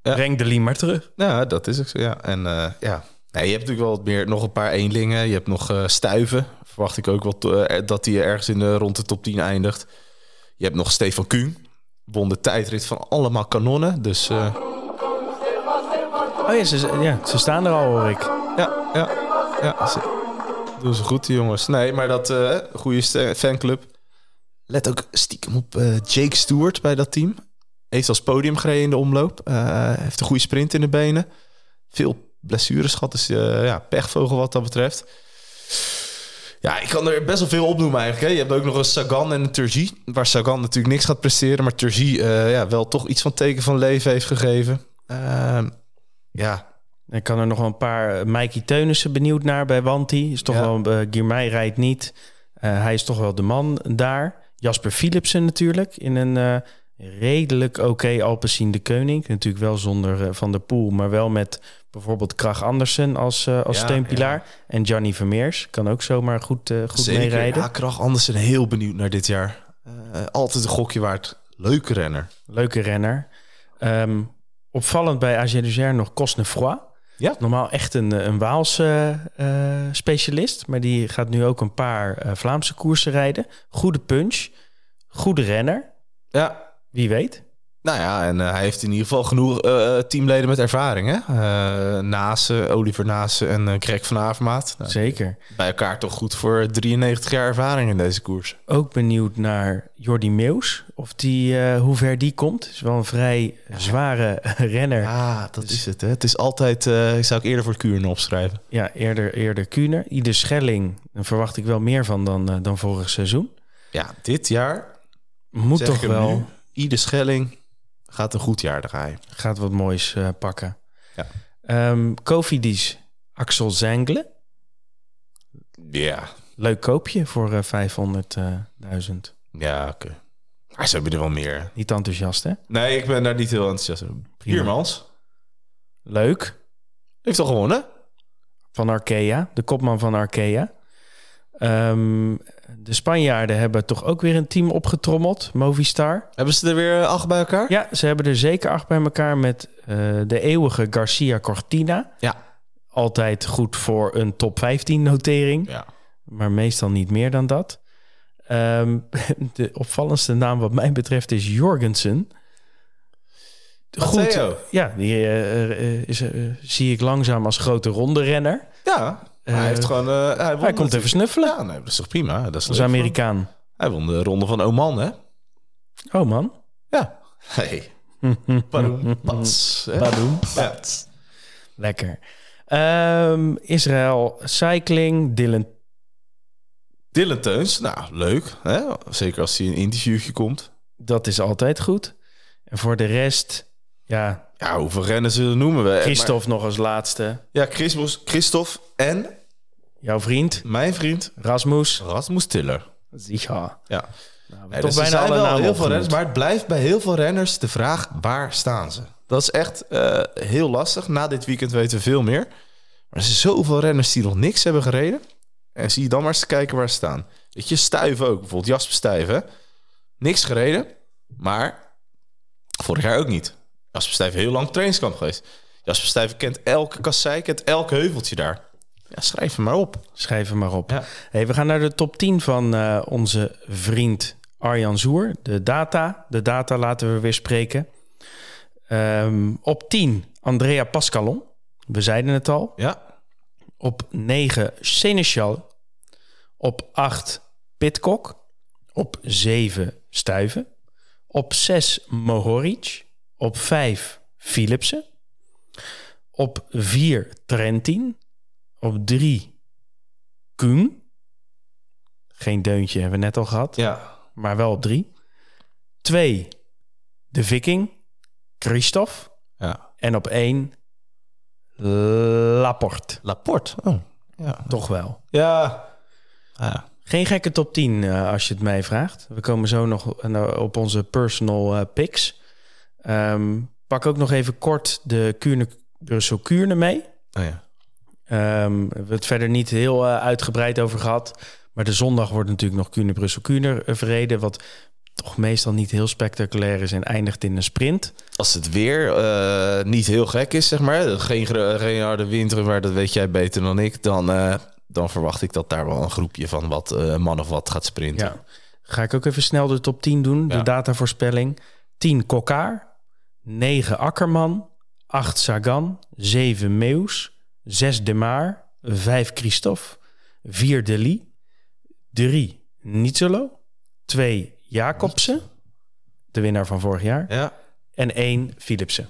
ja. breng De Lee maar terug. Ja, dat is ook zo. Ja, en uh, ja. Nee, je hebt natuurlijk wel wat meer, nog een paar eenlingen. Je hebt nog stuiven. Verwacht ik ook wel dat hij ergens in de, rond de top 10 eindigt. Je hebt nog Stefan Kuhn. Won de tijdrit van allemaal kanonnen. Dus. Oh ja ze, ja, ze staan er al hoor ik. Ja, ja, ja. Doen ze goed, die jongens. Nee, maar dat uh, goede fanclub. Let ook stiekem op Jake Stewart bij dat team. Heeft als podium gereden in de omloop. heeft een goede sprint in de benen. Veel blessures gehad. Dus ja, pechvogel wat dat betreft. Ja, ik kan er best wel veel opnoemen eigenlijk. Hè. Je hebt ook nog een Sagan en een Turgie. Waar Sagan natuurlijk niks gaat presteren. Maar Turgie ja, wel toch iets van teken van leven heeft gegeven. Uh, ja. Ik kan er nog wel een paar... Mikey Teunissen benieuwd naar bij Wanti. Is toch ja. wel... Uh, Girmay rijdt niet. hij is toch wel de man daar. Jasper Philipsen natuurlijk. In een redelijk oké okay Alpecin de Koning. Natuurlijk wel zonder Van der Poel. Maar wel met bijvoorbeeld Krach Andersen als, als ja, steunpilaar. Ja. En Gianni Vermeers kan ook zomaar goed, goed Zeker. meerijden. Ja, Krach Andersen heel benieuwd naar dit jaar. Altijd een gokje waard. Leuke renner. Leuke renner. Um, opvallend bij AG nog Cosnefroid. Ja. Normaal echt een, een Waalse specialist. Maar die gaat nu ook een paar Vlaamse koersen rijden. Goede punch. Goede renner. Ja. Wie weet. Nou ja, en uh, hij heeft in ieder geval genoeg uh, teamleden met ervaring. Hè? Uh, Nase, Oliver Nase en Greg van Avermaat. Nou, Zeker. Bij elkaar toch goed voor 93 jaar ervaring in deze koers. Ook benieuwd naar Jordi Meus. Of die, hoe ver die komt. Is wel een vrij zware renner. Ja, dat dus, is het. Hè? Het is altijd, ik zou ik eerder voor Kuurne opschrijven. Ja, eerder, eerder Kuurne. Ieder Schelling, daar verwacht ik wel meer van dan, dan vorig seizoen. Ja, dit jaar moet toch wel... Nu, Ieder Schelling gaat een goed jaar draaien. Gaat wat moois uh, pakken. Ja. Um, Kofidis, Axel Zengle. Ja. Leuk koopje voor uh, 500.000. ja, oké. Okay. Maar ze hebben er wel meer. Niet enthousiast, hè? Nee, ik ben daar niet heel enthousiast over. Hiermans. Leuk. Heeft al gewonnen. van Arkea, de kopman van Arkea. Ehm, de Spanjaarden hebben toch ook weer een team opgetrommeld, Movistar. Hebben ze er weer acht bij elkaar? Ja, ze hebben er zeker acht bij elkaar met eh, de eeuwige Garcia Cortina. Ja. Altijd goed voor een top 15 notering, Ja. maar meestal niet meer dan dat. Ehm, de opvallendste naam wat mij betreft is Jorgensen. Matteo. ja, die eh, is, zie ik langzaam als grote ronde renner. Ja. Hij Eh, heeft gewoon... eh, hij Hij komt even snuffelen Ja, nee, dat is toch prima? Dat is voor Amerikaan. Hij won de ronde van Oman, hè? Oh man. Ja. Hey. Pats. Badoem. Ja. Lekker. Ehm, Israël Cycling, Dylan. Dylan Teuns, nou, leuk. Hè? Zeker als hij een interviewtje komt. Dat is altijd goed. En voor de rest, ja, Ja, hoeveel rennen ze noemen we? Christophe nog als laatste. Ja, Christophe en Jouw vriend, mijn vriend Rasmus. Rasmus Tiller. Zicha. Ja. Nou, Nee, toch dus er bijna zijn alle wel namen heel veel renners, maar het blijft bij heel veel renners de vraag waar staan ze. Dat is echt eh, heel lastig. Na dit weekend weten we veel meer. Maar er zijn zoveel renners die nog niks hebben gereden. En zie je dan maar eens te kijken waar ze staan. Weet je, Stuyven ook. Bijvoorbeeld Jasper Stuyven. Niks gereden, maar vorig jaar ook niet. Jasper Stuyven heel lang trainingskamp geweest. Jasper Stuyven kent elke kassei, kent elk heuveltje daar. Ja, schrijf hem maar op. Schrijf hem maar op. Ja. Hey, we gaan naar de top 10 van eh, onze vriend Arjan Zoer. De data. De data laten we weer spreken. Ehm, op 10 Andrea Pascalon. We zeiden het al. Ja, Op 9 Seneschal. Op 8 Pitcock. Op 7 Stuiven. Op 6 Mohoric. Op 5 Philipsen. Op 4 Trentin. Op 3 Kuhn. Geen deuntje hebben we net al gehad, ja. maar wel op 3. 2 De Viking. Christophe. ja. En op 1 Laporte. Laporte. Oh, ja. Toch wel. Ja. ja. Geen gekke top 10 eh, als je het mij vraagt. We komen zo nog eh, op onze personal eh, picks. Ehm, pak ook nog even kort de Kuurne, Brussel Kuurne mee. Oh ja. Ehm, we hebben het verder niet heel eh, uitgebreid over gehad. Maar de zondag wordt natuurlijk nog Kuurne Brussel Kuurne eh, verreden. Wat toch meestal niet heel spectaculair is en eindigt in een sprint. Als het weer eh, niet heel gek is, zeg maar. Geen, geen harde winter, maar dat weet jij beter dan ik. Dan, dan verwacht ik dat daar wel een groepje van wat man of wat gaat sprinten. Ja. Ga ik ook even snel de top 10 doen. De Ja. datavoorspelling. 10 Kokkaar. 9 Akkerman. 8 Sagan. 7 Meus. 6 De Maar. 5 Christophe. 4 Deli. 3 Nietzelo. 2 Jacobsen. De winnaar van vorig jaar. Ja. En 1 Philipsen.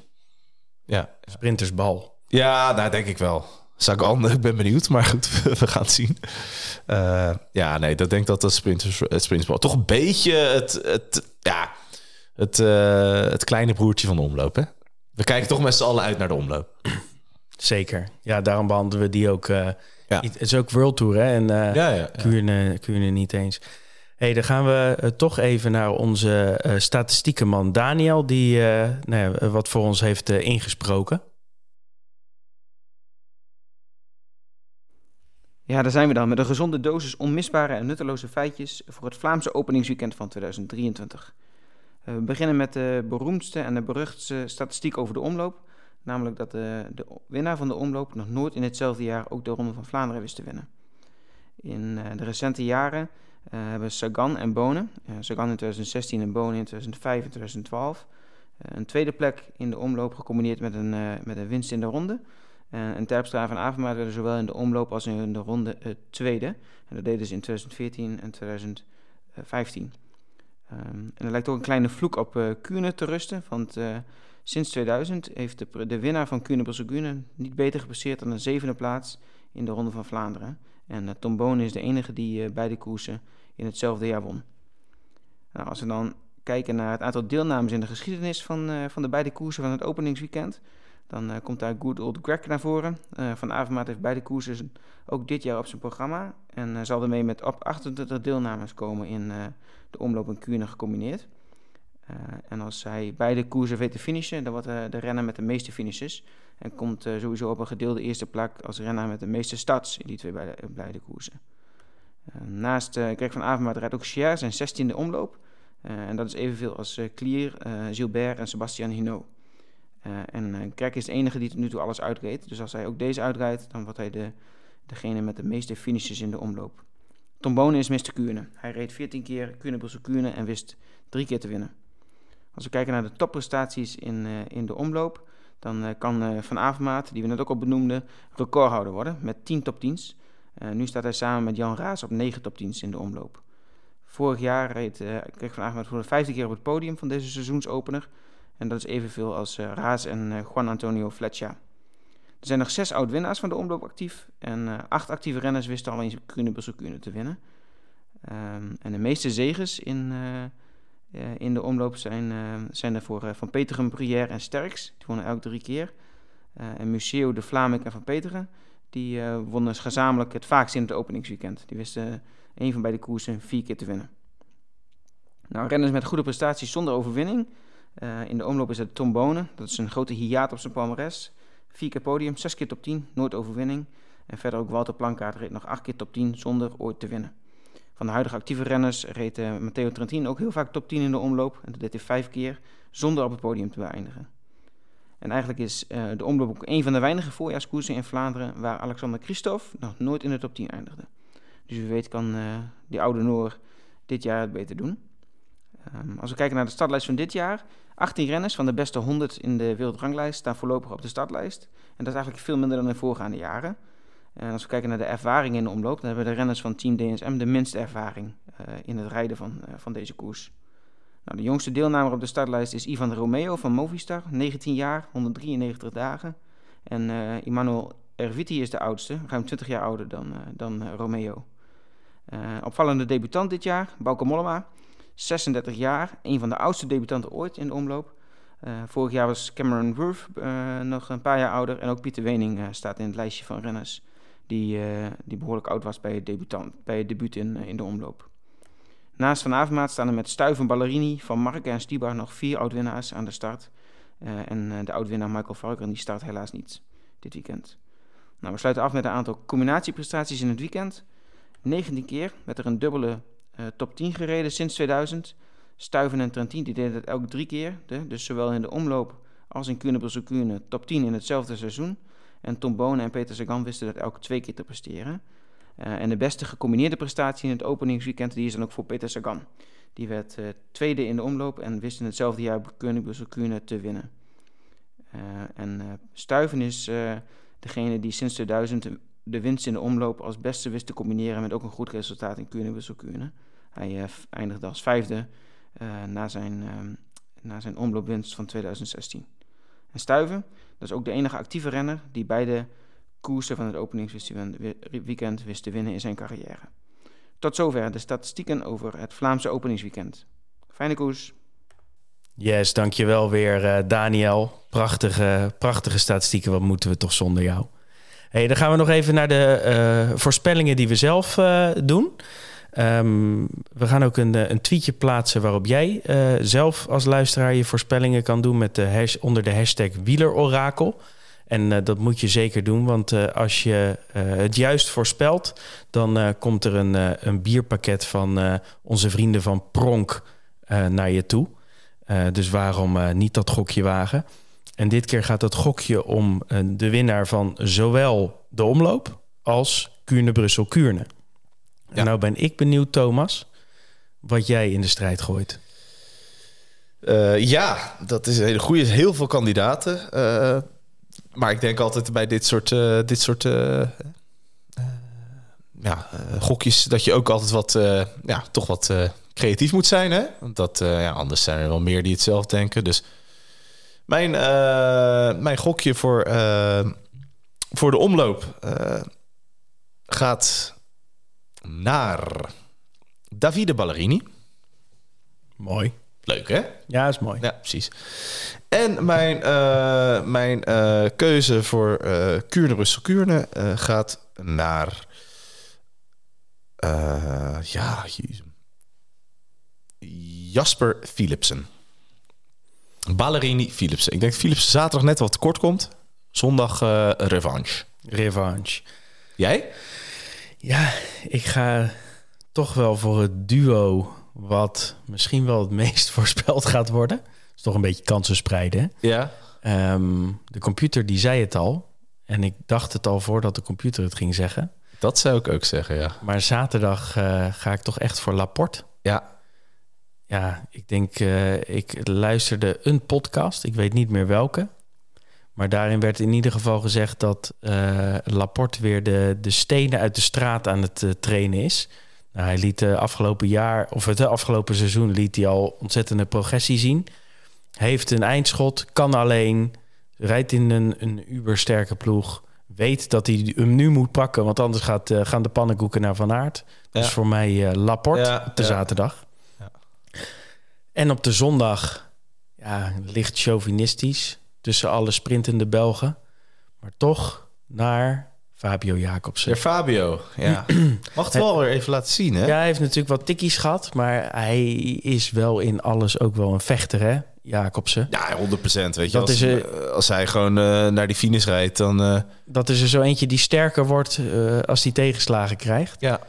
Ja. Sprintersbal. Ja, nou denk ik wel. Sagan, ik ben benieuwd, maar goed, we gaan het zien. Eh, ja, nee, dat denk ik dat dat sprinters, het sprintsbal toch een beetje het, het, ja, het, eh, het kleine broertje van de omloop. Hè? We kijken toch met z'n allen uit naar de omloop. Zeker. Ja, daarom behandelen we die ook. eh, Ja. Het is ook World Tour, hè? En, eh, Ja, ja. ja. Kuurne, Kuurne niet eens. hey, dan gaan we eh, toch even naar onze eh statistiekenman Daniel... die eh, nou ja, wat voor ons heeft eh, ingesproken. Ja, daar zijn we dan met een gezonde dosis onmisbare en nutteloze feitjes voor het Vlaamse openingsweekend van 2023. Eh, we beginnen met de beroemdste en de beruchtste statistiek over de omloop. Namelijk dat de, de winnaar van de omloop nog nooit in hetzelfde jaar ook de Ronde van Vlaanderen wist te winnen. In eh, de recente jaren eh, hebben Sagan en Bonen, eh, Sagan in 2016 en Bonen in 2005 en 2012, eh, een tweede plek in de omloop gecombineerd met een, eh, met een winst in de ronde. Eh, en Terpstra en Avermaat werden zowel in de omloop als in de ronde eh, tweede. En dat deden ze in 2014 en 2015. Ehm, en er lijkt ook een kleine vloek op eh Kuurne te rusten. Want eh, sinds 2000 heeft de, de winnaar van Kuurne Brussel Kuurne niet beter gepresteerd dan een zevende plaats in de Ronde van Vlaanderen. En eh, Tom Bonen is de enige die eh, beide koersen in hetzelfde jaar won. Nou, als we dan kijken naar het aantal deelnames in de geschiedenis van, eh, van de beide koersen van het openingsweekend, dan komt daar Good Old Greg naar voren. Van Avermaat heeft beide koersen ook dit jaar op zijn programma. En zal ermee met op 28 deelnames komen in de omloop en Kuurne gecombineerd. En als hij beide koersen weet te finishen, dan wordt hij de renner met de meeste finishes. En komt sowieso op een gedeelde eerste plek als renner met de meeste starts in die twee beide, beide koersen. naast Greg van Avermaet rijdt ook Cher zijn 16e omloop. en dat is evenveel als Klier, Gilbert en Sebastian Hinault. en Greg is de enige die tot nu toe alles uitreed. Dus als hij ook deze uitrijdt, dan wordt hij de, degene met de meeste finishes in de omloop. Tom Bonen is Mr. Kuurne. Hij reed 14 keer Kuurne Brussel Kuurne en wist drie keer te winnen. Als we kijken naar de topprestaties in, uh, in de omloop, dan uh, kan uh, Van Avermaat, die we net ook al benoemden, recordhouder worden met 10 top 10's. nu staat hij samen met Jan Raas op 9 top 10's in de omloop. Vorig jaar reed kreeg Van Avermaat voor de vijfde keer op het podium van deze seizoensopener. En dat is evenveel als Raas en Juan Antonio Fletcher. Er zijn nog zes oud-winnaars van de omloop actief. En acht actieve renners wisten al eens Kuurne te winnen. Um, en de meeste zegens in, in de omloop zijn, zijn er voor Van Peteren, Brière en Sterks. Die wonnen elk drie keer. en Museo de Vlaming en Van Peteren, die wonnen gezamenlijk het vaakst in het openingsweekend. Die wisten één van beide koersen vier keer te winnen. Nou, renners met goede prestaties zonder overwinning. in de omloop is het Tom Bonen. Dat is een grote hiaat op zijn palmares. Vier keer podium, zes keer top 10, nooit overwinning. En verder ook Walter Plankaart reed nog acht keer top 10 zonder ooit te winnen. Van de huidige actieve renners reed uh, Matteo Trentin ook heel vaak top 10 in de omloop. En dat deed hij vijf keer zonder op het podium te beëindigen. En eigenlijk is uh, de omloop ook een van de weinige voorjaarskoersen in Vlaanderen waar Alexander Christophe nog nooit in de top 10 eindigde. Dus wie weet kan uh, die oude Noor dit jaar het beter doen. Um, als we kijken naar de startlijst van dit jaar, 18 renners van de beste 100 in de wereldranglijst staan voorlopig op de startlijst. En dat is eigenlijk veel minder dan in voorgaande jaren. En als we kijken naar de ervaring in de omloop, dan hebben de renners van Team DSM de minste ervaring uh, in het rijden van, uh, van deze koers. Nou, de jongste deelnemer op de startlijst is Ivan Romeo van Movistar, 19 jaar, 193 dagen. En uh, Emmanuel Erviti is de oudste, ruim 20 jaar ouder dan, dan Romeo. opvallende debutant dit jaar, Bauke Mollema, 36 jaar, een van de oudste debutanten ooit in de omloop. Vorig jaar was Cameron Worth nog een paar jaar ouder. En ook Pieter Wening staat in het lijstje van renners die, die behoorlijk oud was bij het, debutant, bij het debuut in, in de omloop. Naast Van Avermaat staan er met Stuiven Ballerini, Van Marken en Stibar nog vier oud-winnaars aan de start. en de oud-winnaar Michael Varken die start helaas niet dit weekend. Nou, we sluiten af met een aantal combinatieprestaties in het weekend. 19 keer werd er een dubbele top 10 gereden sinds 2000. Stuiven en Trentin die deden dat elk drie keer. Dus zowel in de omloop als in Kuurne Kuurne top 10 in hetzelfde seizoen. En Tom Bonen en Peter Sagan wisten dat elk twee keer te presteren. Uh, en de beste gecombineerde prestatie in het openingsweekend die is dan ook voor Peter Sagan. Die werd uh, tweede in de omloop en wist in hetzelfde jaar Kuurne te winnen. en Stuiven is degene die sinds 2000 de winst in de omloop als beste wist te combineren met ook een goed resultaat in Kuurne Kuurne. Hij eindigde als vijfde na, zijn, uh, na zijn omloopwinst van 2016. En Stuiven, dat is ook de enige actieve renner die beide koersen van het openingsweekend wist te winnen in zijn carrière. Tot zover de statistieken over het Vlaamse openingsweekend. Fijne koers. Yes, dankjewel weer uh, Daniel. Prachtige, prachtige statistieken. Wat moeten we toch zonder jou? Hey, dan gaan we nog even naar de uh, voorspellingen die we zelf uh, doen. Um, we gaan ook een, een, tweetje plaatsen waarop jij uh, zelf als luisteraar je voorspellingen kan doen met de hash, onder de hashtag wielerorakel. En dat moet je zeker doen, want als je het juist voorspelt, dan komt er een, een bierpakket van onze vrienden van Pronk naar je toe. dus waarom niet dat gokje wagen? En dit keer gaat het gokje om de winnaar van zowel de omloop als Kuurne-Brussel-Kuurne. Ja. En nou ben ik benieuwd, Thomas, wat jij in de strijd gooit. Uh, ja, dat is een hele goede. Heel veel kandidaten. Uh, maar ik denk altijd bij dit soort, dit soort ja, gokjes dat je ook altijd wat, ja, toch wat creatief moet zijn. Hè? Want dat, ja, anders zijn er wel meer die het zelf denken. Dus mijn, mijn gokje voor, voor de omloop gaat naar Davide Ballerini. Mooi. Leuk, hè? Ja, is mooi. Ja, precies. En mijn, mijn keuze voor uh, Kuurne Brussel Kuurne gaat naar... ja, Jasper Philipsen. Ballerini, Philipsen. Ik denk dat Philipsen zaterdag net wat kort komt. Zondag eh, revanche. Revanche. Jij? Ja, ik ga toch wel voor het duo wat misschien wel het meest voorspeld gaat worden. Dat is toch een beetje kansen spreiden. hè? Ja. Ehm, de computer die zei het al. En ik dacht het al voordat de computer het ging zeggen. Dat zou ik ook zeggen, ja. Maar zaterdag eh, ga ik toch echt voor Laporte. Ja, Ja, ik denk, eh, ik luisterde een podcast. Ik weet niet meer welke. Maar daarin werd in ieder geval gezegd dat eh, Laporte weer de, de stenen uit de straat aan het eh, trainen is. Nou, hij liet de afgelopen jaar, of het afgelopen seizoen, liet hij al ontzettende progressie zien. Heeft een eindschot, kan alleen, rijdt in een, een ubersterke ploeg. Weet dat hij hem nu moet pakken, want anders gaat, eh, gaan de pannenkoeken naar Van Aert. Dus Ja. voor mij eh, Laporte Ja, op de ja. zaterdag. Ja. En op de zondag, ja, licht chauvinistisch tussen alle sprintende Belgen. Maar toch naar Fabio Jacobsen. Weer Fabio. Ja. Mag het wel weer even laten zien, hè? Ja, hij heeft natuurlijk wat tikkies gehad, maar hij is wel in alles ook wel een vechter, hè, Jacobsen. Ja, 100% Weet je, Dat als, is, eh, als hij gewoon eh, naar die finish rijdt, dan... eh, Dat is er zo eentje die sterker wordt als hij tegenslagen krijgt. ja.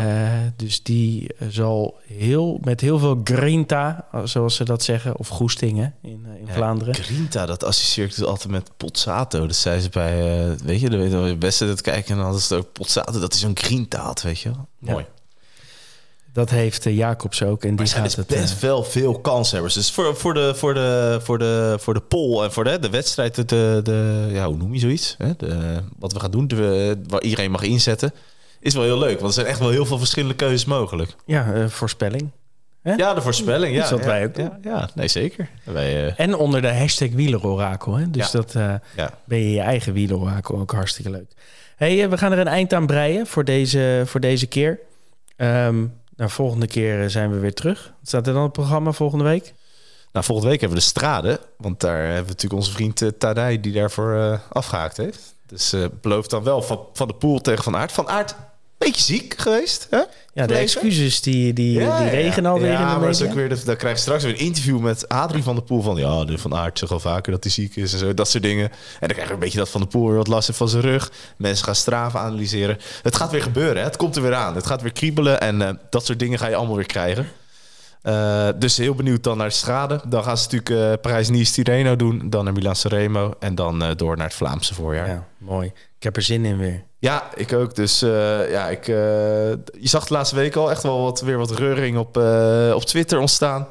Ja. Eh, dus die zal heel, met heel veel grinta, zoals ze dat zeggen, of goestingen in, eh, in Ja, Vlaanderen. Grinta, dat associeer ik dus altijd met Pozzato. Dat zei ze bij, eh, weet je, de, de beste dat kijken en dan hadden ze het ook Pozzato. Dat is zo'n Grinta had, weet je. Ja. Mooi. Dat heeft eh, Jacobs ook. En die Maar zijn gaat dus het. best wel veel kanshebbers. Dus voor, voor, de, voor, de, voor, de, voor de poll en voor de, de wedstrijd, de, de, ja, hoe noem je zoiets? Hè? De, wat we gaan doen, de, waar iedereen mag inzetten, is wel heel leuk. Want er zijn echt wel heel veel verschillende keuzes mogelijk. ja, eh, voorspelling. Hè? Ja, de voorspelling. Ja, ja, wij ook ja, ja, nee, zeker. Wij, eh, En onder de hashtag wielerorakel. Hè? Dus Ja. dat eh, ja. ben je je eigen wielerorakel ook hartstikke leuk. hey, we gaan er een eind aan breien voor deze, voor deze keer. Ehm nou, volgende keer zijn we weer terug. Wat staat er dan op het programma volgende week? Nou, volgende week hebben we de strade. Want daar hebben we natuurlijk onze vriend uh, Tadij die daarvoor uh, afgehaakt heeft. Dus uh, belooft dan wel van, van de pool tegen Van Aert. Van Aert, beetje ziek geweest. Hè? Ja, de excuses die, die, ja, die regen ja. alweer ja, in de maar media. ook weer de, dan krijg je straks weer een interview met Adrie van de Poel. Van ja, de Van Aert zegt al vaker dat hij ziek is en zo. Dat soort dingen. En dan krijg je een beetje dat Van de Poel weer wat last heeft van zijn rug. Mensen gaan straven analyseren. Het gaat weer gebeuren. Hè? Het komt er weer aan. Het gaat weer kriebelen. En uh, dat soort dingen ga je allemaal weer krijgen. Uh, dus heel benieuwd dan naar de schade. Dan gaan ze natuurlijk uh, Parijs-Nice Tirreno doen. Dan naar Milan Sanremo. En dan door naar het Vlaamse voorjaar. Ja, mooi. Ik heb er zin in weer. Ja, ik ook. Dus uh, ja, ik, uh, je zag de laatste week al echt wel wat, weer wat reuring op, uh, op Twitter ontstaan.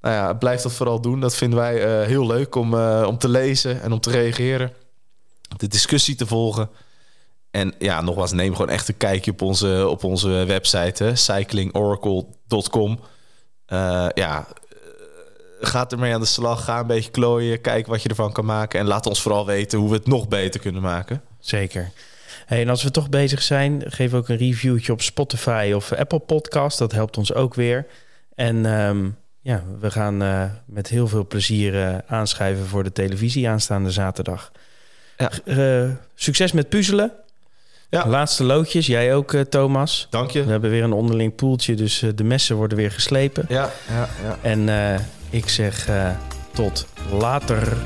Nou ja, blijf dat vooral doen. Dat vinden wij heel leuk om, om te lezen en om te reageren. De discussie te volgen. En ja, nogmaals, neem gewoon echt een kijkje op onze, op onze website, cyclingoracle.com. ja, ga ermee aan de slag. Ga een beetje klooien. Kijk wat je ervan kan maken. En laat ons vooral weten hoe we het nog beter kunnen maken. Zeker. Hey, en als we toch bezig zijn, geef ook een reviewtje op Spotify of Apple Podcast. Dat helpt ons ook weer. En um, ja, we gaan uh, met heel veel plezier uh, aanschrijven voor de televisie aanstaande zaterdag. Ja. Uh, succes met puzzelen. Ja. Laatste loodjes. Jij ook, Thomas. Dank je. We hebben weer een onderling poeltje, dus de messen worden weer geslepen. Ja, ja, ja. En ik zeg tot later.